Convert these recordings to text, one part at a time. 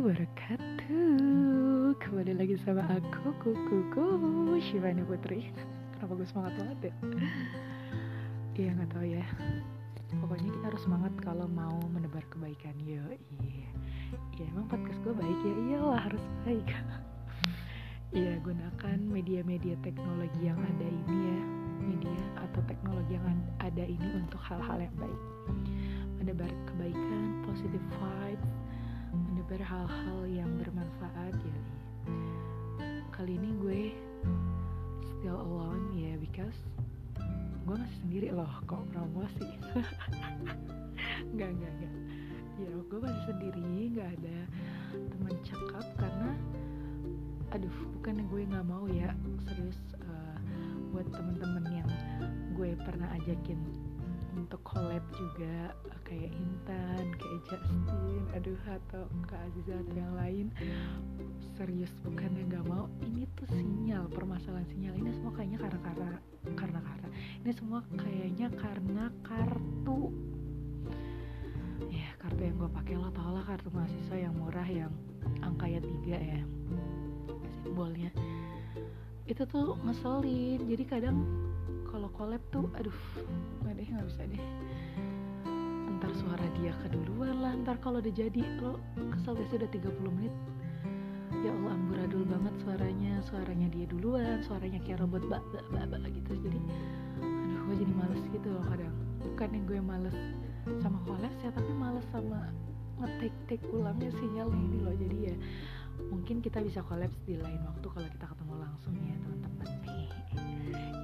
wabarakatuh. Kembali lagi sama aku Kuku Shivani Putri. Kenapa gue semangat banget ya? Iya gak tau ya. Pokoknya kita harus semangat kalau mau menebar kebaikan. Yo iya Iya emang podcast gue baik ya? Iyalah harus baik. Iya gunakan media-media teknologi yang ada ini ya. Media atau teknologi yang ada ini untuk hal-hal yang baik. Menebar kebaikan, positive vibes menyebar hal-hal yang bermanfaat ya. Kali ini gue still alone ya yeah, because gue masih sendiri loh kok promosi. Nggak nggak nggak. Ya gue masih sendiri nggak ada teman cakap karena aduh bukan gue nggak mau ya. Serius uh, buat temen-temen yang gue pernah ajakin collab juga kayak Intan, kayak Justin, aduh atau Kak Aziza atau yang lain. Serius bukan yang nggak mau ini tuh sinyal permasalahan sinyal. Ini semua kayaknya karena karena karena karena. Ini semua kayaknya karena kartu. Ya kartu yang gue pakai lo tau lah kartu mahasiswa yang murah yang angkanya tiga ya simbolnya. Itu tuh ngeselin jadi kadang kalau collab tuh aduh nggak deh nggak bisa deh. Ntar suara dia keduluan lah ntar kalau udah jadi lo kesel gak sih udah 30 menit. Ya Allah amburadul banget suaranya suaranya dia duluan suaranya kayak robot bak bak bak bak gitu. Jadi aduh gue jadi males gitu loh kadang. Bukan yang gue males sama collab ya tapi males sama ngetik tik ulangnya sinyal ini loh. Jadi ya mungkin kita bisa collab di lain waktu kalau kita ketemu langsung ya nih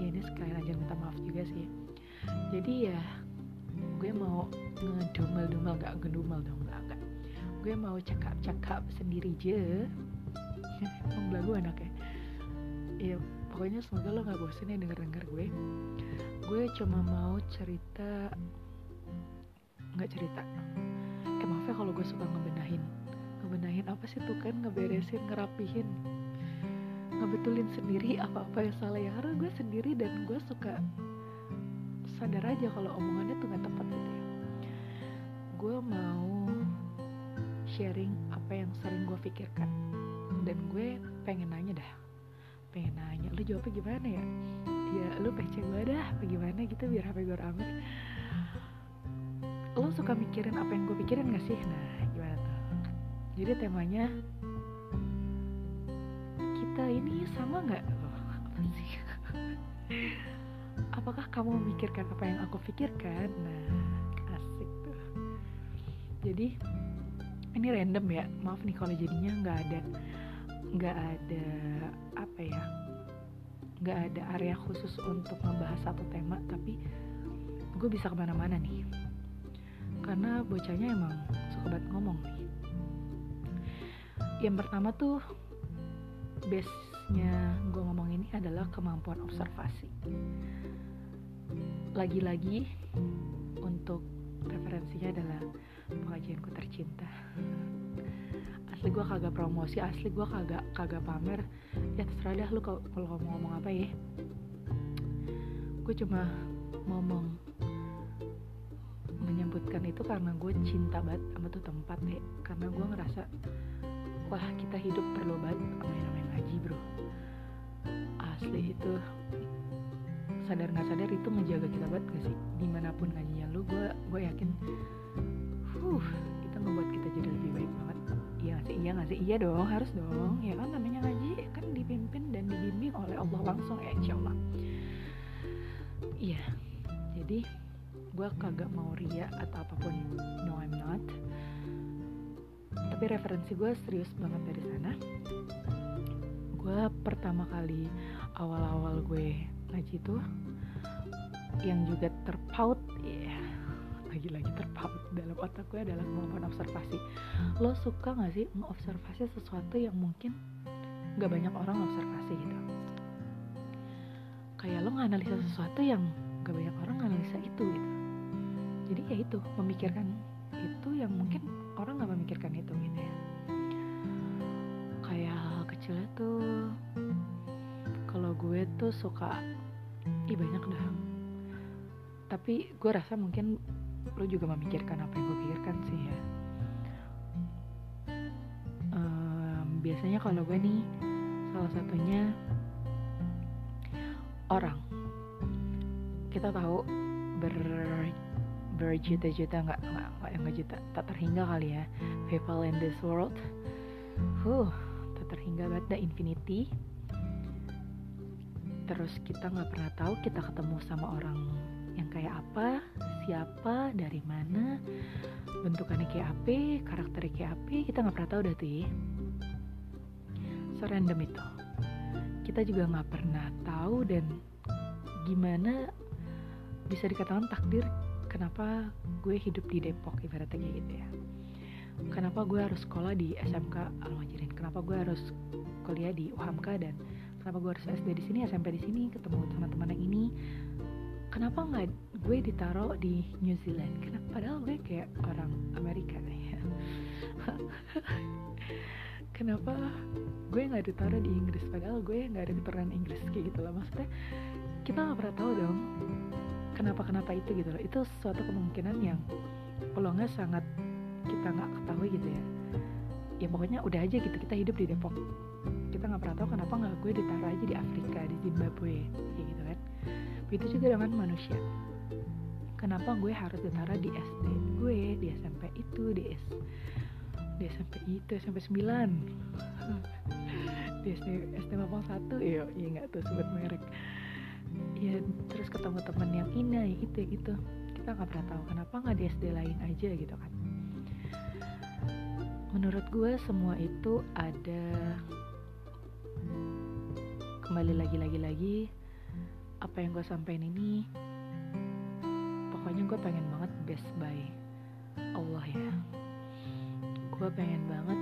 ya ini sekalian aja minta maaf juga sih. Jadi ya gue mau ngedumel-dumel gak ngedumel dong gak, gak gue mau cakap-cakap sendiri aja emang belagu anaknya. Ya pokoknya semoga lo gak bosen ya denger-denger gue. Gue cuma mau cerita nggak cerita. Eh maaf ya kalau gue suka ngebenahin. Ngebenahin apa sih tuh kan? Ngeberesin ngerapihin ngebetulin sendiri apa-apa yang salah. Ya karena gue sendiri dan gue suka sadar aja kalau omongannya tuh gak tepat gitu ya. Gue mau sharing apa yang sering gue pikirkan. Dan gue pengen nanya dah. Pengen nanya lu jawabnya gimana ya? Ya lu PC gue dah bagaimana gitu biar HP gue rame. Lo suka mikirin apa yang gue pikirin gak sih? Nah gimana tuh? Jadi temanya ini sama nggak? Apa apakah kamu memikirkan apa yang aku pikirkan? Nah asik tuh. Jadi ini random ya. Maaf nih kalau jadinya nggak ada nggak ada apa ya? Nggak ada area khusus untuk ngebahas satu tema tapi gue bisa ke mana-mana nih. Karena bocahnya emang suka banget ngomong nih. Yang pertama tuh base-nya gue ngomong ini adalah kemampuan observasi. Lagi-lagi untuk referensinya adalah pengajianku tercinta. Asli gue kagak promosi asli gue kagak kagak pamer. Ya terserah dah lu kalau ngomong ngomong apa ya. Gue cuma ngomong menyebutkan itu karena gue cinta banget sama tuh tempat ya. Karena gue ngerasa wah kita hidup perlu banget yang namanya ngaji bro. Asli itu sadar nggak sadar itu menjaga kita banget gak sih? Di mana pun ngajinya lu gue gue yakin huh itu ngebuat kita jadi lebih baik banget. Iya gak sih? Iya gak sih? Iya dong harus dong. Ya kan namanya ngaji kan dipimpin dan dibimbing oleh Allah langsung ya insya Allah. Iya. Jadi gue kagak mau ria atau apa pun. No I'm not. Tapi referensi gue serius banget dari sana gue pertama kali awal-awal gue ngaji tuh yang juga terpaut ya yeah, lagi-lagi terpaut dalam otak gue adalah kemampuan observasi. Lo suka gak sih mengobservasi sesuatu yang mungkin gak banyak orang observasi gitu? Kayak lo nganalisa sesuatu yang gak banyak orang nganalisa itu gitu. Jadi ya itu memikirkan itu yang mungkin orang gak memikirkan itu gitu ya. Kayak hal kecilnya tuh gue tuh suka ih banyak dah. Tapi gue rasa mungkin lo juga memikirkan apa yang gue pikirkan sih ya. Biasanya kalau gue nih salah satunya orang. Kita tahu ber berjuta-juta nggak nggak nggak juta tak terhingga kali ya. People in this world. Huh tak terhingga banget the infinity terus kita nggak pernah tahu kita ketemu sama orang yang kayak apa siapa dari mana bentukannya kayak apa karakternya kayak apa kita nggak pernah tahu dah tuh ya itu. Kita juga nggak pernah tahu dan gimana bisa dikatakan takdir kenapa gue hidup di Depok ibaratnya kayak gitu ya. Kenapa gue harus sekolah di SMK Almajirin kenapa gue harus kuliah di UHAMK dan kenapa gue harus SD di sini SMP di sini ketemu teman-teman yang ini. Kenapa nggak gue ditaruh di New Zealand? Kenapa? Padahal gue kayak orang Amerika ya kenapa gue nggak ditaruh di Inggris? Padahal gue nggak ada keturunan Inggris kayak gitu loh. Maksudnya kita nggak pernah tahu dong kenapa kenapa itu gitu loh. Itu suatu kemungkinan yang peluangnya sangat kita nggak ketahui gitu ya. Ya pokoknya udah aja gitu kita hidup di Depok kita nggak pernah tahu kenapa nggak gue ditaruh aja di Afrika di Zimbabwe kayak gitu kan. Begitu juga dengan manusia. Kenapa gue harus ditaruh di SD gue di SMP itu di S di SMP itu SMP 9 di SD SD 81 iya iya nggak tuh sebut merek. Ya terus ketemu temen yang ini yang itu yang itu. Kita nggak pernah tahu kenapa nggak di SD lain aja gitu kan. Menurut gue semua itu ada kembali lagi lagi lagi. Apa yang gue sampaikan ini pokoknya gue pengen banget best by Allah ya. Gue pengen banget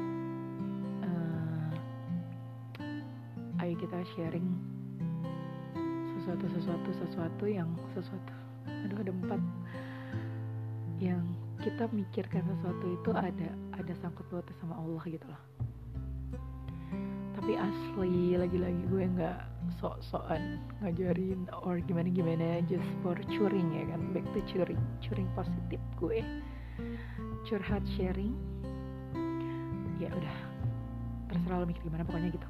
uh, ayo kita sharing sesuatu sesuatu sesuatu yang sesuatu. Aduh ada empat. Yang kita mikirkan sesuatu itu ada ada sangkut pautnya sama Allah gitu loh tapi asli lagi-lagi gue nggak sok-sokan ngajarin or gimana-gimana just for curing ya kan. Back to curing curing positif gue. Curhat sharing. Ya udah terserah lo mikir gimana pokoknya gitu.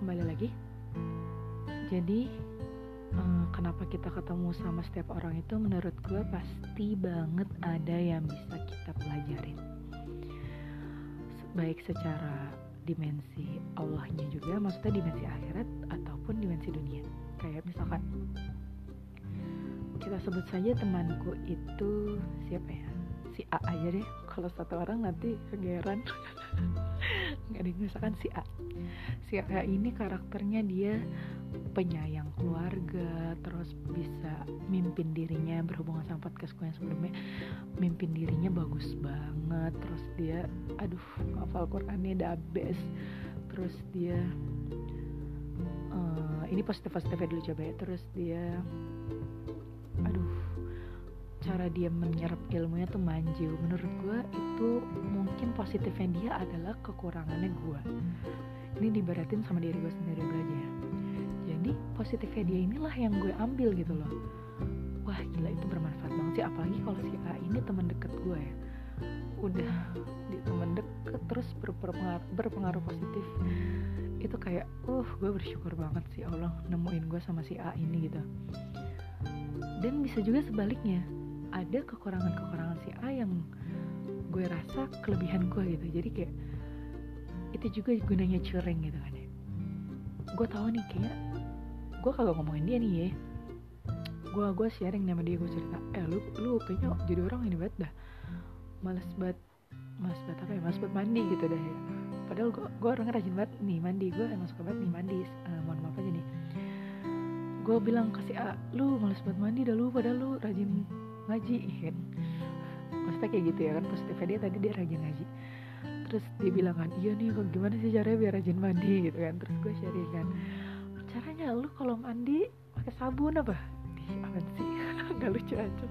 Kembali lagi. Jadi eh, kenapa kita ketemu sama setiap orang itu menurut gue pasti banget ada yang bisa kita pelajarin. Baik secara dimensi Allahnya juga maksudnya dimensi akhirat ataupun dimensi dunia. Kayak misalkan kita sebut saja temanku itu siapa ya? Si A aja deh. Kalau satu orang nanti kegeran nggak ada misalkan si A. Si A ini karakternya dia penyayang keluarga terus bisa mimpin dirinya berhubungan sama podcast gue yang sebelumnya mimpin dirinya bagus banget terus dia aduh hafal Qurannya the best terus dia uh, ini positif positifnya dulu coba ya terus dia aduh cara dia menyerap ilmunya tuh manjil. Menurut gue itu mungkin positifnya dia adalah kekurangannya gue ini dibaratin sama diri gue sendiri belajar jadi positifnya dia inilah yang gue ambil gitu loh. Wah gila itu bermanfaat banget sih. Apalagi kalau si A ini teman deket gue ya. Udah di teman deket terus berpengaruh, berpengaruh positif. Itu kayak uh gue bersyukur banget sih Allah nemuin gue sama si A ini gitu. Dan bisa juga sebaliknya ada kekurangan-kekurangan si A yang gue rasa kelebihan gue gitu. Jadi kayak itu juga gunanya curing gitu kan ya. Gue tahu nih kayak gue kagak ngomongin dia nih ya. Gue gue sharing sama dia gue cerita eh lu lu kayaknya jadi orang ini banget dah. Males banget males banget apa ya males banget mandi gitu dah ya. Padahal gue gue orangnya rajin banget nih mandi. Gue emang suka banget nih mandi. Uh, mohon maaf aja nih. Gue bilang kasih A lu males banget mandi dah lu. Padahal lu rajin ngaji. Kan maksudnya kayak gitu ya kan positifnya dia tadi dia rajin ngaji. Terus dia bilang kan iya nih gimana sih caranya biar rajin mandi? Gitu kan. Terus gue sharing kan caranya lu kalau mandi pakai sabun apa? Ih, apa sih? Nggak lucu aja.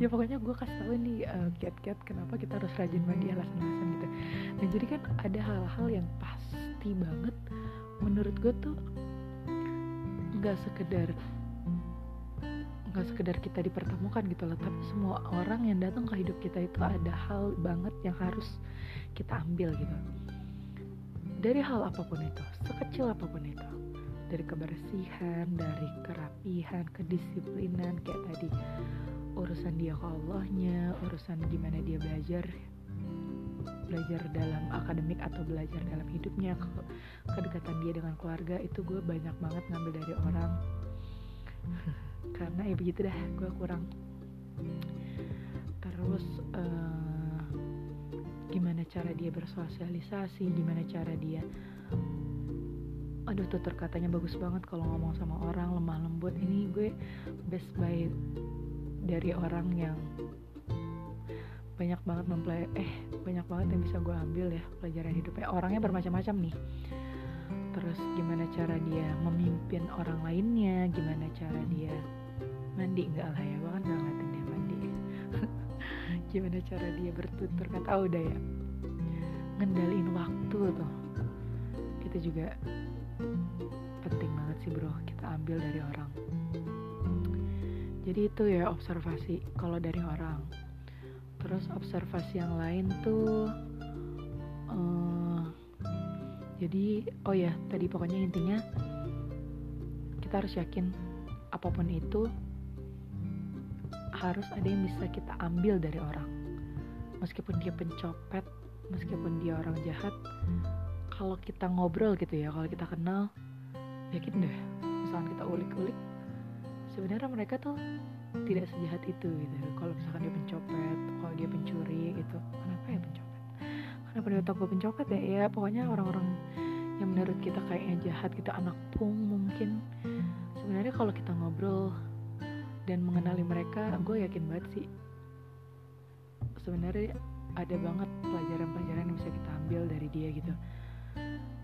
Ya pokoknya gue kasih tau nih uh, kiat-kiat kenapa kita harus rajin mandi alasan-alasan gitu. Dan jadi kan ada hal-hal yang pasti banget menurut gue tuh nggak sekedar nggak sekedar kita dipertemukan gitu loh tapi semua orang yang datang ke hidup kita itu ada hal banget yang harus kita ambil gitu. Dari hal apa pun itu sekecil apa pun itu dari kebersihan dari kerapihan kedisiplinan kayak tadi urusan dia ke Allahnya urusan gimana dia belajar belajar dalam akademik atau belajar dalam hidupnya ke kedekatan dia dengan keluarga itu gue banyak banget ngambil dari orang karena ya begitu dah gue kurang. Terus uh, gimana cara dia bersosialisasi gimana cara dia aduh tutur katanya bagus banget kalau ngomong sama orang lemah lembut. Ini gue best by dari orang yang banyak banget mempelai eh banyak banget yang bisa gue ambil ya pelajaran hidupnya. Orangnya bermacam-macam nih terus gimana cara dia memimpin orang lainnya? Gimana cara dia mandi? Enggak lah ya gue kan gak ngeliatin dia mandi. Gimana cara dia bertutur kata oh, udah ya. Ngendaliin waktu tuh. Itu juga penting banget sih bro. Kita ambil dari orang. Jadi itu ya observasi kalau dari orang. Terus observasi yang lain tuh uh, jadi oh ya tadi pokoknya intinya kita harus yakin apa pun itu harus ada yang bisa kita ambil dari orang. Meskipun dia pencopet meskipun dia orang jahat kalau kita ngobrol gitu ya kalau kita kenal yakin deh misalkan kita ulik-ulik sebenarnya mereka tuh tidak sejahat itu gitu. Kalau misalkan dia pencopet kalau dia pencuri gitu kenapa ya pencopet kenapa dia takut pencopet ya? Ya pokoknya orang-orang yang menurut kita kayaknya jahat kita anak pung mungkin. Sebenarnya kalau kita ngobrol dan mengenali mereka gue yakin banget sih sebenarnya ada banget pelajaran-pelajaran yang bisa kita ambil dari dia gitu.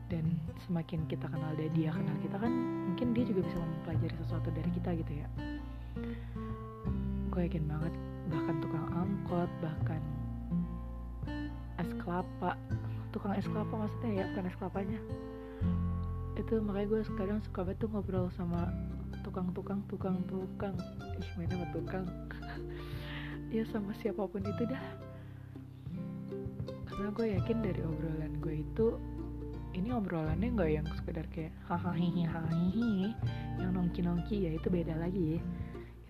Dan semakin kita kenal dari dia kenal kita kan mungkin dia juga bisa mempelajari sesuatu dari kita gitu ya. Gue yakin banget bahkan tukang angkot bahkan kelapa. Tukang es kelapa maksudnya ya bukan es kelapanya. Itu makanya gue sekarang suka banget tuh ngobrol sama tukang-tukang tukang-tukang. Ih main sama tukang. Ya sama siapa pun itu dah. Karena gue yakin dari obrolan gue itu ini obrolannya nggak yang sekedar kayak hahaha hihi yang nongki nongki ya itu beda lagi ya.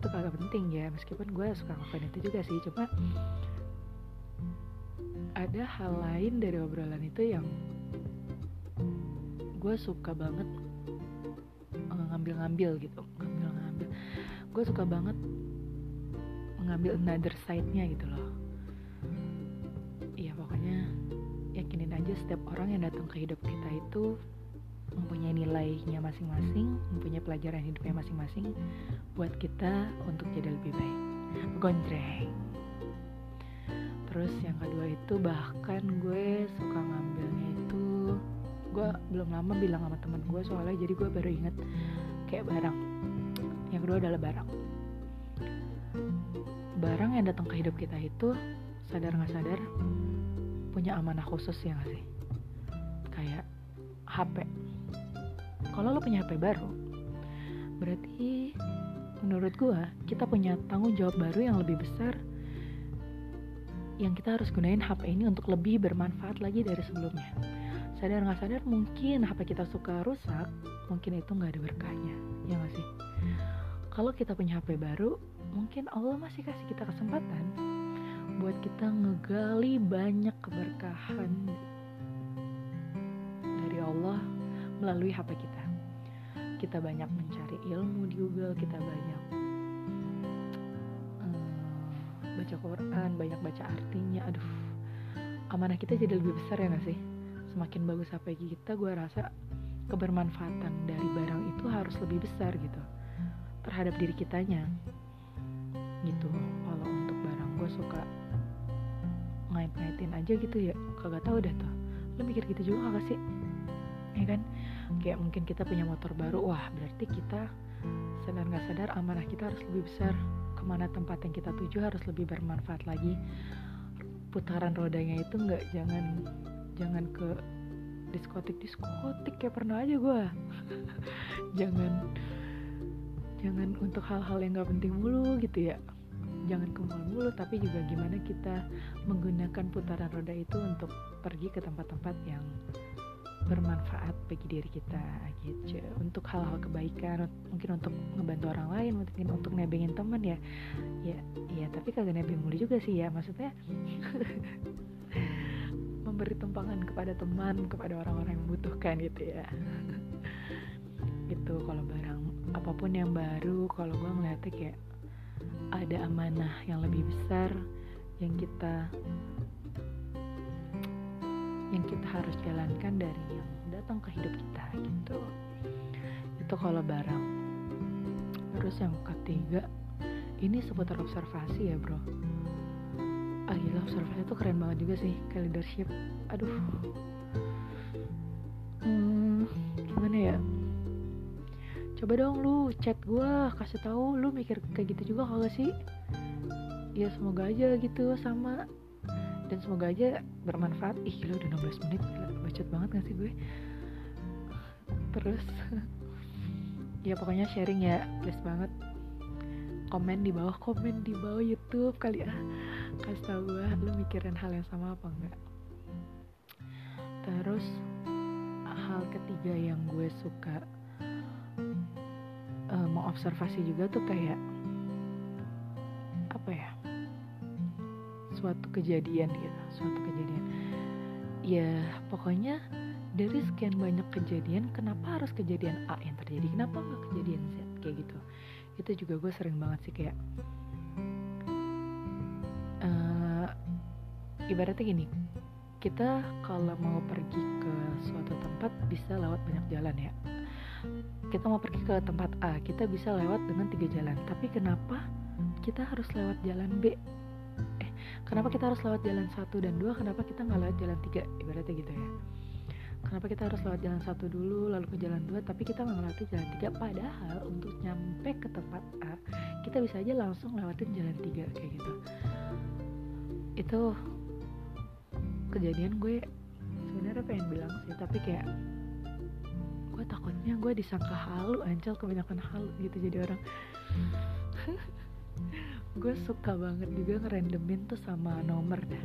Itu kagak penting ya meskipun gue suka ngelakuin itu juga sih cuma ada hal lain dari obrolan itu yang gue suka banget ngambil-ngambil gitu ngambil-ngambil gue suka banget mengambil another side-nya gitu loh iya pokoknya yakinin aja setiap orang yang datang ke hidup kita itu mempunyai nilainya masing-masing, mempunyai pelajaran hidupnya masing-masing buat kita untuk jadi lebih baik. Gondreng. Terus yang kedua itu bahkan gue suka ngambilnya itu gue belum lama bilang sama temen gue soalnya jadi gue baru inget kayak barang. Yang kedua adalah barang. Barang yang datang ke hidup kita itu sadar nggak sadar punya amanah khusus ya gak sih? Kayak HP kalau lo punya HP baru berarti menurut gue kita punya tanggung jawab baru yang lebih besar yang kita harus gunain HP ini untuk lebih bermanfaat lagi dari sebelumnya. Sadar nggak sadar mungkin HP kita suka rusak mungkin itu nggak ada berkahnya. Ya nggak sih? Kalau kita punya HP baru mungkin Allah masih kasih kita kesempatan buat kita ngegali banyak keberkahan dari Allah melalui HP kita. Kita banyak mencari ilmu di Google kita banyak baca Quran banyak baca artinya aduh. Amanah kita jadi lebih besar ya gak sih? Semakin bagus HP kita gue rasa kebermanfaatan dari barang itu harus lebih besar gitu terhadap diri kitanya. Gitu. Kalau untuk barang gue suka ngait-ngaitin aja gitu ya kagak tahu dah tuh. Lo mikir gitu juga kagak sih? Ya kan? Kayak mungkin kita punya motor baru wah berarti kita sadar nggak sadar amanah kita harus lebih besar ke mana tempat yang kita tuju harus lebih bermanfaat lagi. Putaran rodanya itu nggak jangan jangan ke diskotik. Diskotik kayak pernah aja gue jangan jangan untuk hal-hal yang gak penting mulu gitu ya. Jangan ke mall mulu tapi juga gimana kita menggunakan putaran roda itu untuk pergi ke tempat-tempat yang bermanfaat bagi diri kita gitu. Untuk hal-hal kebaikan mungkin untuk ngebantu orang lain mungkin untuk nebengin teman ya. Ya ya tapi kagak nebeng mulu juga sih ya maksudnya memberi tumpangan kepada teman kepada orang-orang yang membutuhkan gitu ya. Itu kalau barang apa pun yang baru kalau gue ngeliatnya kayak ada amanah yang lebih besar yang kita yang kita harus jalankan dari yang datang ke hidup kita gitu. Itu kalau barang. Terus yang ketiga ini seputar observasi ya bro. Ah gila observasi itu keren banget juga sih ke leadership. Aduh. Hmm, gimana ya? Coba dong lu chat gue kasih tahu lu mikir kayak gitu juga kalau sih? Ya semoga aja gitu sama dan semoga aja bermanfaat. Ih gila udah 16 menit. Gila bacot banget gak sih gue? Terus ya pokoknya sharing ya. Please banget. Komen di bawah. Komen di bawah YouTube kali ah kasih tau gue lu mikirin hal yang sama apa enggak. Terus hal ketiga yang gue suka uh, mau observasi juga tuh kayak suatu kejadian gitu suatu kejadian. Ya pokoknya dari sekian banyak kejadian kenapa harus kejadian A yang terjadi? Kenapa nggak kejadian Z? Kayak gitu. Itu juga gue sering banget sih kayak uh, ibaratnya gini kita kalau mau pergi ke suatu tempat bisa lewat banyak jalan ya. Kita mau pergi ke tempat A kita bisa lewat dengan tiga jalan. Tapi kenapa kita harus lewat jalan B kenapa kita harus lewat jalan satu dan dua? Kenapa kita nggak lewat jalan tiga? Ibaratnya gitu ya. Kenapa kita harus lewat jalan satu dulu lalu ke jalan dua? Tapi kita nggak lewati jalan tiga. Padahal untuk nyampe ke tempat A kita bisa aja langsung lewatin jalan tiga kayak gitu. Itu kejadian gue sebenarnya pengen bilang sih tapi kayak gue takutnya gue disangka halu ancel kebanyakan halu gitu jadi orang gue suka banget juga ngerandomin tuh sama nomor dah.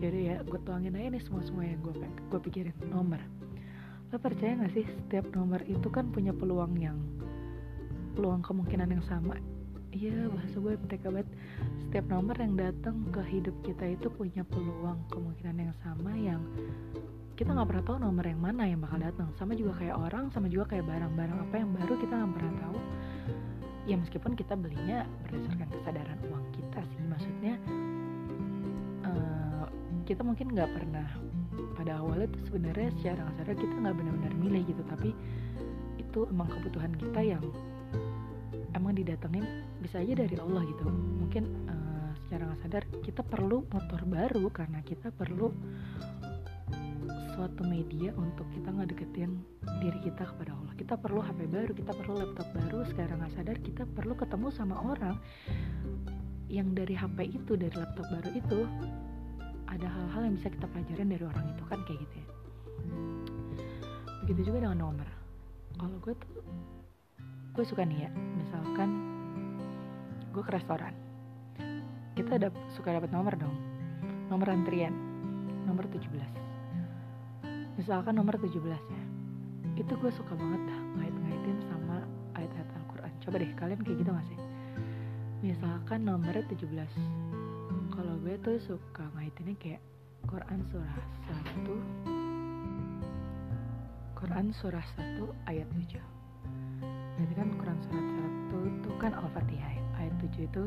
Jadi ya gue tuangin aja nih semua semua yang gue gue pikirin. Nomor lo percaya gak sih setiap nomor itu kan punya peluang yang peluang kemungkinan yang sama? Iya bahasa gue mereka banget. Setiap nomor yang datang ke hidup kita itu punya peluang kemungkinan yang sama yang kita nggak pernah tahu nomor yang mana yang bakal datang. Sama juga kayak orang sama juga kayak barang-barang apa yang baru kita nggak pernah tahu ya meskipun kita belinya berdasarkan kesadaran uang kita sih maksudnya uh, kita mungkin nggak pernah pada awalnya tuh sebenarnya secara sadar kita nggak benar-benar milih gitu tapi itu emang kebutuhan kita yang emang didatengin bisa aja dari Allah gitu. Mungkin uh, secara nggak sadar kita perlu motor baru karena kita perlu suatu media untuk kita ngedeketin diri kita kepada Allah. Kita perlu HP baru kita perlu laptop baru sekarang nggak sadar kita perlu ketemu sama orang yang dari HP itu dari laptop baru itu ada hal-hal yang bisa kita pelajarin dari orang itu kan kayak gitu ya. Begitu juga dengan nomor. Kalau gue tuh gue suka nih ya misalkan gue ke restoran. Kita ada suka dapat nomor dong. Nomor antrian. Nomor 17 misalkan nomor 17 ya. Itu gue suka banget ngait-ngaitin sama ayat-ayat Al-Quran. Coba deh kalian kayak gitu gak sih? Misalkan nomornya 17 kalau gue tuh suka ngaitinnya kayak Quran surah 1 Quran surah 1 ayat 7 Jadi kan Quran surah 1 itu kan Al-Fatihah ya. Ayat 7 itu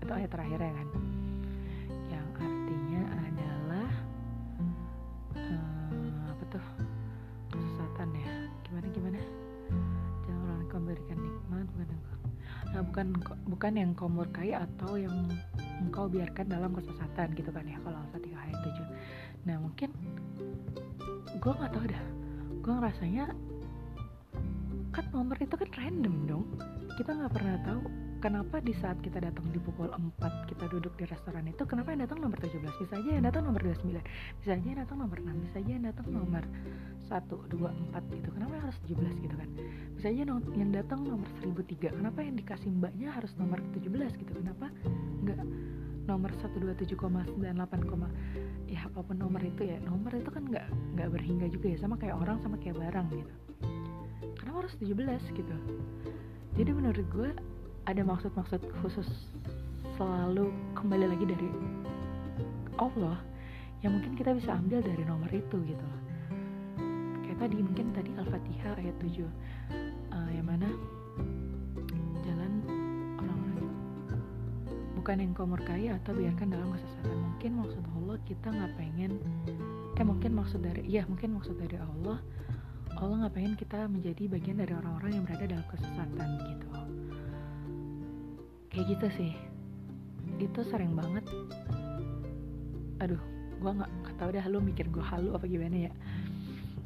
itu ayat terakhir ya kan bukan nah bukan bukan yang kau murkai atau yang engkau biarkan dalam kesesatan gitu kan ya kalau al-fatihah ayat 7 nah mungkin gue nggak tahu dah. Gue ngerasanya kan nomor itu kan random dong. Kita nggak pernah tahu kenapa di saat kita datang di pukul 4 kita duduk di restoran itu kenapa yang datang nomor 17 bisa aja yang datang nomor 29 bisa aja yang datang nomor 6 bisa aja yang datang nomor 1, 2, 4 gitu. Kenapa harus 17 gitu kan? Bisa aja yang datang nomor 1003 kenapa yang dikasih mbaknya harus nomor 17 gitu? Kenapa enggak nomor 127,98, ya apa pun nomor itu ya. Nomor itu kan nggak nggak berhingga juga ya. Sama kayak orang sama kayak barang gitu. Kenapa harus 17 gitu? Jadi menurut gue ada maksud-maksud khusus selalu kembali lagi dari Allah yang mungkin kita bisa ambil dari nomor itu gitu loh. Kayak tadi mungkin tadi Al-Fatihah ayat 7 uh, eh, yang mana jalan orang-orang bukan yang kau murkai atau biarkan dalam kesesatan. Mungkin maksud Allah kita nggak pengen eh mungkin maksud dari iya mungkin maksud dari Allah Allah nggak pengen kita menjadi bagian dari orang-orang yang berada dalam kesesatan gitu kayak gitu sih. Itu sering banget. Aduh gue nggak tau dah lu mikir gue halu apa gimana ya.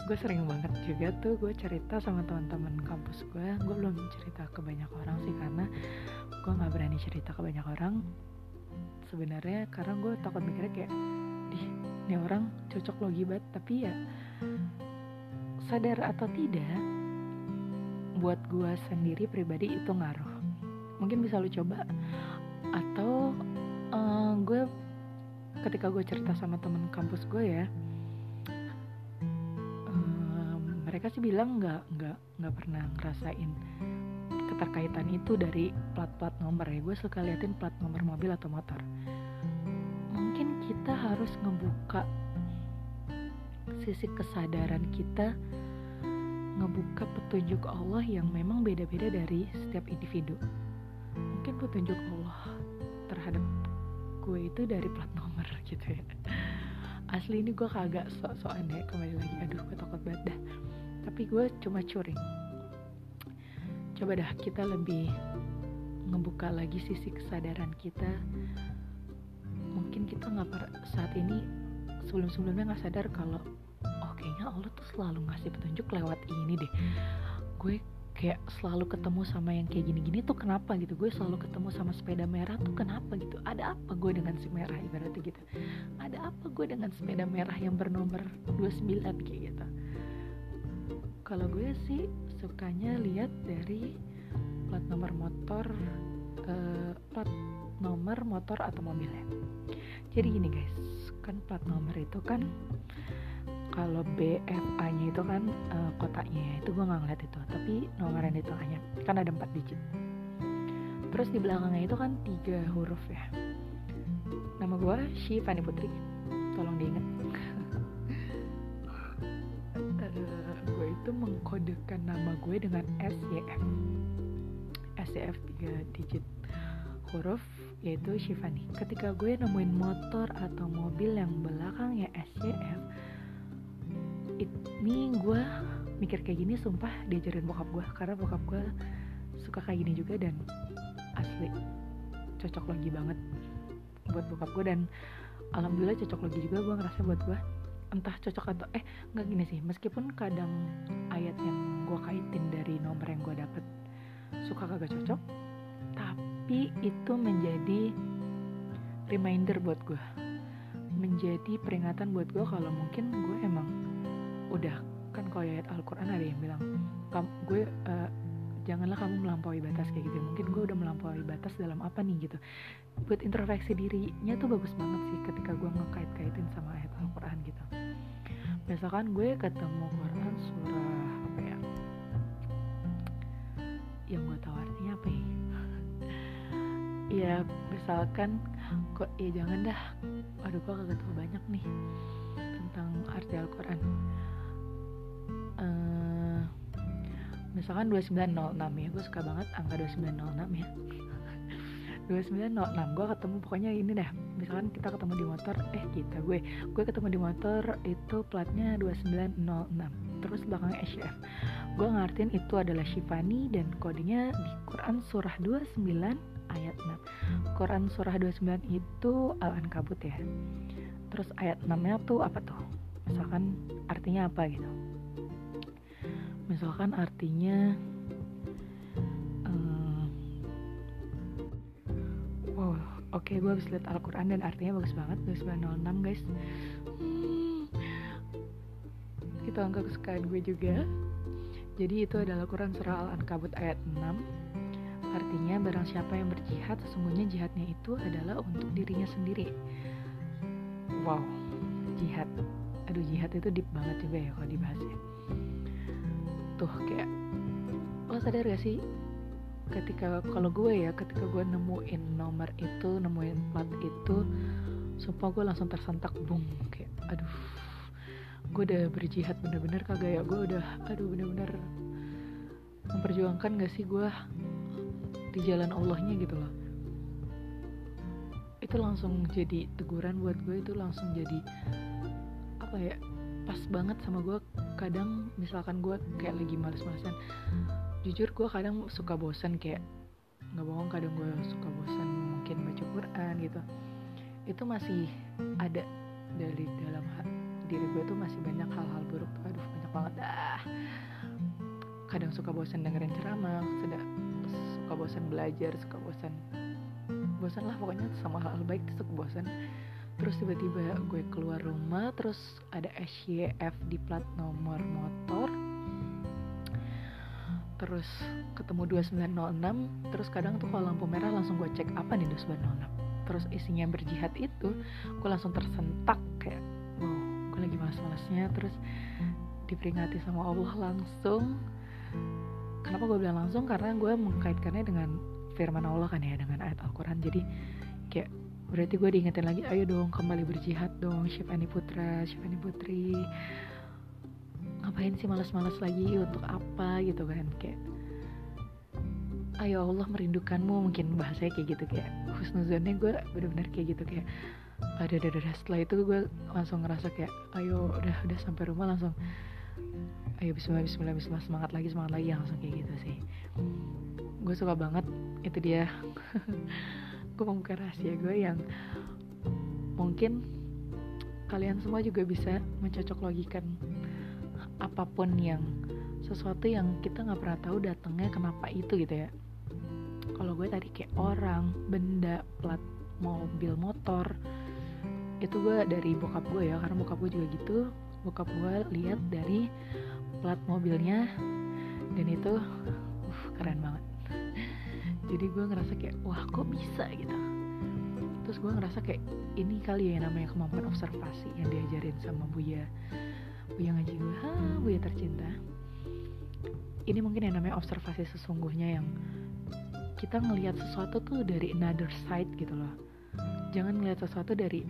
Gue sering banget juga tuh gue cerita sama teman-teman kampus gue gue belum cerita ke banyak orang sih karena gue nggak berani cerita ke banyak orang sebenarnya. Karena gue takut mikirnya kayak di ini orang cocok lo gibat tapi ya sadar atau tidak buat gue sendiri pribadi itu ngaruh mungkin bisa lo coba. Atau uh, gue ketika gue cerita sama temen kampus gue ya um, mereka sih bilang nggak nggak nggak pernah ngerasain keterkaitan itu dari plat-plat nomor ya. Gue suka liatin plat nomor mobil atau motor. Mungkin kita harus ngebuka sisi kesadaran kita ngebuka petunjuk Allah yang memang beda-beda dari setiap individu mungkin petunjuk Allah terhadap gue itu dari plat nomor gitu ya. Asli ini gue kagak sok-sokan ya kembali lagi. Aduh gue takut banget dah. Tapi gue cuma curing. Coba dah kita lebih ngebuka lagi sisi kesadaran kita. Mungkin kita nggak saat ini sebelum-sebelumnya nggak sadar kalau oh kayaknya Allah tuh selalu ngasih petunjuk lewat ini deh. Gue kayak selalu ketemu sama yang kayak gini-gini tuh kenapa gitu? Gue selalu ketemu sama sepeda merah tuh kenapa gitu? Ada apa gue dengan si merah ibaratnya gitu? Ada apa gue dengan sepeda merah yang bernomor 29 kayak gitu? Kalau gue sih sukanya lihat dari plat nomor motor uh, plat nomor motor atau mobilnya. Jadi gini guys kan plat nomor itu kan kalau BFA-nya itu kan uh, kotaknya ya, itu gue nggak ngeliat itu. Tapi nomor yang tengahnya kan ada empat digit. Terus di belakangnya itu kan tiga huruf ya. Nama gue Fani Putri. Tolong diingat. Gue itu mengkodekan nama gue dengan SYF SYF tiga digit huruf yaitu Shivani. Ketika gue nemuin motor atau mobil yang belakangnya SYF, ini gue mikir kayak gini sumpah diajarin bokap gue karena bokap gue suka kayak gini juga dan asli cocok lagi banget buat bokap gue dan alhamdulillah cocok lagi juga gue ngerasa buat gue entah cocok atau eh nggak gini sih. Meskipun kadang ayat yang gue kaitin dari nomor yang gue dapet suka kagak cocok tapi itu menjadi reminder buat gue menjadi peringatan buat gue kalau mungkin gue emang udah kan kalau ayat Al-Quran ada yang bilang kamu gue uh, janganlah kamu melampaui batas kayak gitu mungkin gue udah melampaui batas dalam apa nih? gitu. Buat introspeksi dirinya tuh bagus banget sih ketika gue ngekait-kaitin sama ayat Al-Quran gitu. Misalkan gue ketemu Quran surah apa ya? Yang gue tahu artinya apa ya? Ya misalkan kok ya jangan dah. Aduh gue kagak tahu banyak nih tentang arti Al-Quran uh, misalkan 2906 ya gue suka banget angka 2906 ya. 2906 gue ketemu pokoknya ini deh. Misalkan kita ketemu di motor eh kita gue gue ketemu di motor itu platnya 2906 terus belakangnya SYF gue ngertiin itu adalah Shifani dan kodenya di Quran surah 29 ayat 6 Quran surah 29 itu Al-Ankabut ya. Terus ayat 6 nya tuh apa tuh? Misalkan artinya apa gitu misalkan artinya um, wow oke okay, gue habis lihat Al-Quran dan artinya bagus banget 2906 guys. Hmm, itu angka kesukaan gue juga. Jadi itu adalah Quran surah Al-Ankabut ayat 6 artinya barang siapa yang berjihad sesungguhnya jihadnya itu adalah untuk dirinya sendiri. Wow jihad. Aduh jihad itu deep banget juga ya kalau dibahas ya tuh kayak lo sadar gak sih? Ketika kalau gue ya ketika gue nemuin nomor itu nemuin plat itu sumpah gue langsung tersentak bung kayak aduh gue udah berjihad bener-bener kagak ya? Gue udah aduh bener-bener memperjuangkan gak sih gue di jalan Allahnya gitu loh. Itu langsung jadi teguran buat gue itu langsung jadi apa ya pas banget sama gue kadang misalkan gue kayak lagi males-malesan jujur gue kadang suka bosan kayak nggak bohong kadang gue suka bosan mungkin baca Quran gitu. Itu masih ada dari dalam diri gue tuh masih banyak hal-hal buruk aduh banyak banget. Dah kadang suka bosan dengerin ceramah sudah suka bosan belajar suka bosan bosan lah pokoknya sama hal-hal baik tuh suka bosan terus tiba-tiba gue keluar rumah terus ada SYF di plat nomor motor. Terus ketemu 2906 terus kadang tuh kalau lampu merah langsung gue cek apa nih 2906 terus isinya berjihad itu gue langsung tersentak kayak wow gue lagi malas-malasnya. Terus diperingati sama Allah langsung. Kenapa gue bilang langsung? Karena gue mengkaitkannya dengan firman Allah kan ya dengan ayat Al-Quran. Jadi berarti gue diingetin lagi ayo dong kembali berjihad dong Syifani Putra Syifani Putri. Ngapain sih malas-malas lagi? Untuk apa? Gitu kan kayak ayo Allah merindukanmu. Mungkin bahasanya kayak gitu kayak husnuzonnya gue bener-bener kayak gitu kayak ada ada ada. Setelah itu gue langsung ngerasa kayak ayo udah udah sampai rumah langsung ayo bismillah bismillah bismillah semangat lagi semangat lagi langsung kayak gitu sih. Gue suka banget itu dia gue mau buka rahasia gue yang mungkin kalian semua juga bisa mencocok logikan apa pun yang sesuatu yang kita nggak pernah tahu datangnya kenapa itu gitu ya. Kalau gue tadi kayak orang benda plat mobil motor itu gue dari bokap gue ya karena bokap gue juga gitu. Bokap gue lihat dari plat mobilnya dan itu uh, keren banget jadi gue ngerasa kayak wah kok bisa? gitu. Terus gue ngerasa kayak ini kali ya namanya kemampuan observasi yang diajarin sama Buya Buya ngaji gue ha Buya tercinta. Ini mungkin yang namanya observasi sesungguhnya yang kita ngelihat sesuatu tuh dari another side gitu loh. Jangan ngelihat sesuatu dari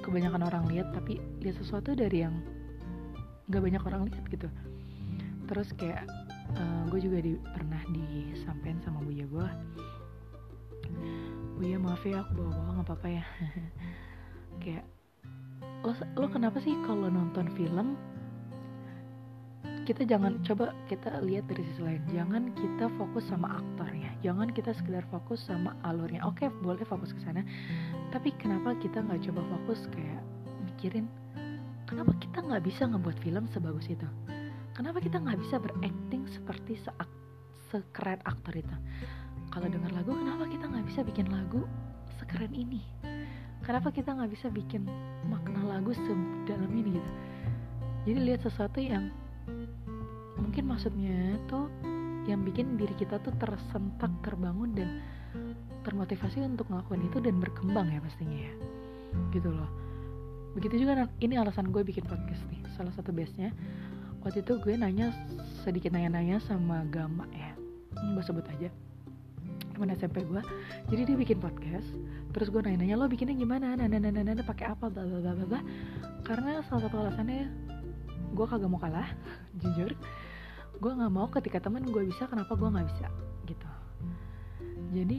kebanyakan orang lihat tapi lihat sesuatu dari yang nggak banyak orang lihat gitu. Terus kayak uh, eh, gue juga di, pernah disampaikan sama buya gue buya maaf ya aku bawa bawa nggak apa apa ya. Kayak lo lo kenapa sih kalau nonton film kita jangan coba kita lihat dari sisi lain. Jangan kita fokus sama aktornya. Jangan kita sekedar fokus sama alurnya. Oke boleh fokus ke sana tapi kenapa kita nggak coba fokus kayak mikirin kenapa kita nggak bisa ngebuat film sebagus itu kenapa kita nggak bisa berakting seperti se sekeren aktor itu? Kalau dengar lagu kenapa kita nggak bisa bikin lagu sekeren ini? Kenapa kita nggak bisa bikin makna lagu sedalam ini gitu? Jadi lihat sesuatu yang mungkin maksudnya tuh yang bikin diri kita tuh tersentak terbangun dan termotivasi untuk ngelakuin itu dan berkembang ya pastinya ya. Gitu loh. Begitu juga ini alasan gue bikin podcast nih salah satu base-nya waktu itu gue nanya sedikit nanya-nanya sama Gama ya gue sebut aja. Teman SMP gue jadi dia bikin podcast terus gue nanya-nanya lo bikinnya gimana? Nana nana nana pakai apa? Bla bla bla bla karena salah satu alasannya gue kagak mau kalah jujur. Gue nggak mau ketika temen gue bisa kenapa gue nggak bisa gitu. Jadi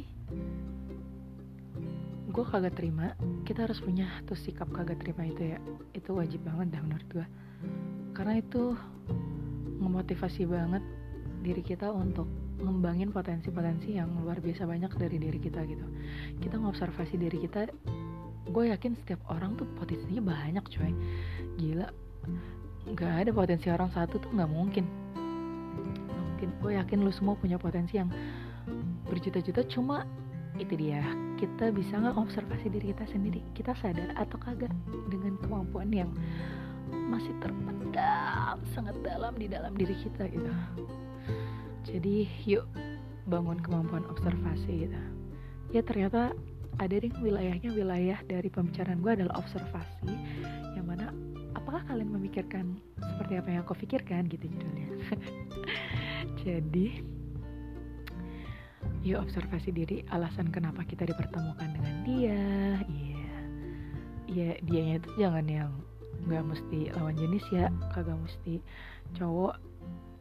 gue kagak terima kita harus punya tuh sikap kagak terima itu ya. Itu wajib banget dah menurut gue karena itu memotivasi banget diri kita untuk ngembangin potensi-potensi yang luar biasa banyak dari diri kita gitu. Kita ngobservasi diri kita gue yakin setiap orang tuh potensinya banyak coy gila nggak ada potensi orang satu tuh nggak mungkin. Mungkin gue yakin lu semua punya potensi yang berjuta-juta cuma itu dia. Kita bisa nggak observasi diri kita sendiri? Kita sadar atau kagak dengan kemampuan yang masih terpendam sangat dalam di dalam diri kita gitu. Jadi yuk bangun kemampuan observasi gitu. Ya ternyata ada deh wilayahnya. Wilayah dari pembicaraan gue adalah observasi yang mana apakah kalian memikirkan seperti apa yang aku pikirkan gitu judulnya. Jadi yuk observasi diri alasan kenapa kita dipertemukan dengan dia. Iya. Ya dianya itu jangan yang nggak mesti lawan jenis ya kagak mesti cowok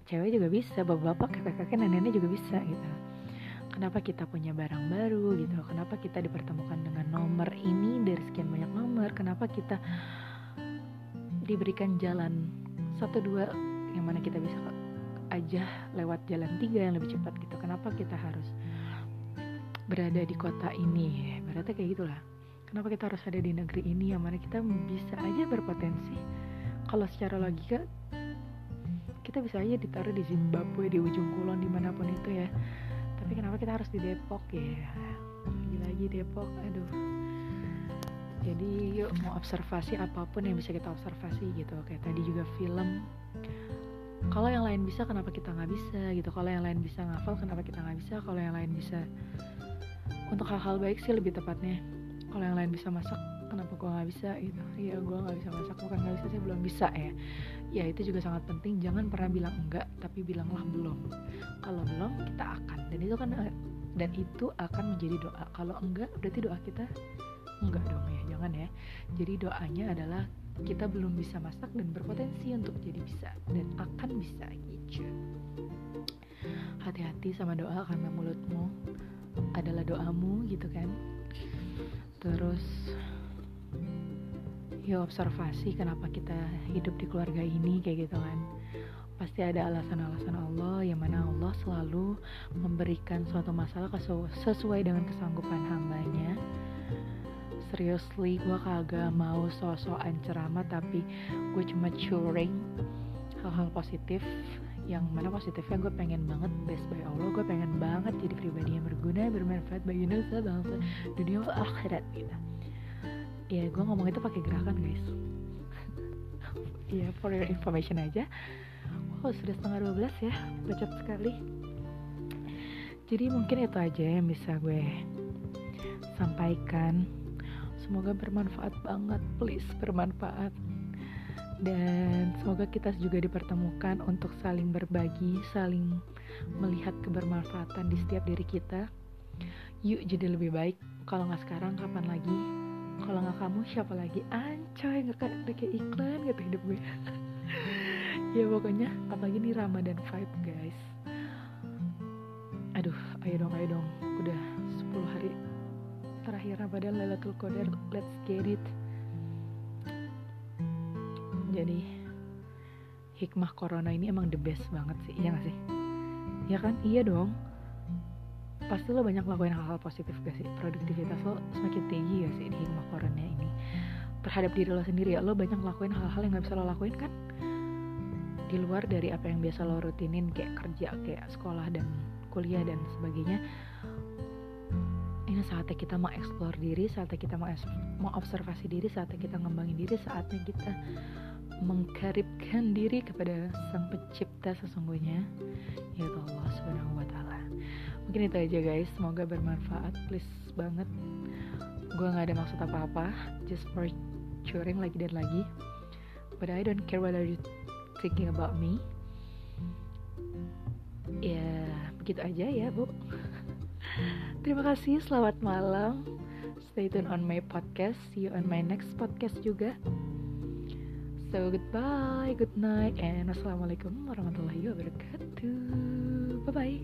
cewek juga bisa bapak-bapak kakek-kakek nenek-nenek juga bisa gitu. Kenapa kita punya barang baru gitu? Kenapa kita dipertemukan dengan nomor ini dari sekian banyak nomor? Kenapa kita diberikan jalan satu dua yang mana kita bisa aja lewat jalan tiga yang lebih cepat gitu? Kenapa kita harus berada di kota ini? Berarti kayak gitulah kenapa kita harus ada di negeri ini yang mana kita bisa aja berpotensi? Kalau secara logika kita bisa aja ditaruh di Zimbabwe di ujung kulon di mana pun itu ya. Tapi kenapa kita harus di Depok ya? Lagi-lagi Depok aduh. Jadi yuk mau observasi apa pun yang bisa kita observasi gitu. Kayak tadi juga film. Kalau yang lain bisa kenapa kita nggak bisa gitu? Kalau yang lain bisa ngafal kenapa kita nggak bisa? Kalau yang lain bisa untuk hal-hal baik sih lebih tepatnya kalau yang lain bisa masak kenapa gue nggak bisa gitu? Iya gue nggak bisa masak. Bukan nggak bisa sih belum bisa ya. Ya itu juga sangat penting. Jangan pernah bilang enggak tapi bilanglah belum. Kalau belum kita akan. Dan itu kan dan itu akan menjadi doa. Kalau enggak berarti doa kita enggak dong ya jangan ya. Jadi doanya adalah kita belum bisa masak dan berpotensi untuk jadi bisa. Dan akan bisa gitu hati-hati sama doa karena mulutmu adalah doamu gitu kan terus ya observasi kenapa kita hidup di keluarga ini kayak gitu kan. Pasti ada alasan-alasan Allah yang mana Allah selalu memberikan suatu masalah sesuai dengan kesanggupan hambanya. Seriously gue kagak mau sosokan ceramah tapi gue cuma curing hal-hal positif yang mana positifnya gue pengen banget best by Allah gue pengen banget jadi pribadi yang berguna bermanfaat bagi nusa bangsa dunia akhirat gitu. Ya gue ngomong itu pakai gerakan guys. Ya yeah, for your information aja. Wow sudah setengah 12 ya bacot sekali. Jadi mungkin itu aja yang bisa gue sampaikan. Semoga bermanfaat banget please bermanfaat dan semoga kita juga dipertemukan untuk saling berbagi, saling melihat kebermanfaatan di setiap diri kita. Yuk jadi lebih baik. Kalau nggak sekarang, kapan lagi? Kalau nggak kamu, siapa lagi? Ancoy, nggak kayak iklan gitu hidup gue. ya pokoknya, apalagi nih Ramadan vibe guys. Aduh, ayo dong, ayo dong. Udah 10 hari terakhir Ramadan Lailatul Qadar. Let's get it jadi hikmah corona ini emang the best banget sih iya gak sih? Ya kan? Iya dong. Pasti lo banyak lakuin hal-hal positif gak sih? Produktivitas lo semakin tinggi gak sih di hikmah corona ini? Terhadap diri lo sendiri ya lo banyak lakuin hal-hal yang gak bisa lo lakuin kan? Di luar dari apa yang biasa lo rutinin kayak kerja kayak sekolah dan kuliah dan sebagainya. Ini saatnya kita mau explore diri saatnya kita mau mau observasi diri saatnya kita ngembangin diri saatnya kita mengkaribkan diri kepada sang pencipta sesungguhnya yaitu Allah subhanahu wa ta'ala. Mungkin itu aja guys. Semoga bermanfaat. Please banget. Gue gak ada maksud apa-apa. Just for curing lagi dan lagi. But I don't care are you thinking about me. Ya begitu aja ya bu. Terima kasih. Selamat malam. Stay tune on my podcast. See you on my next podcast juga So goodbye, good night, and wassalamualaikum warahmatullahi wabarakatuh. Bye bye.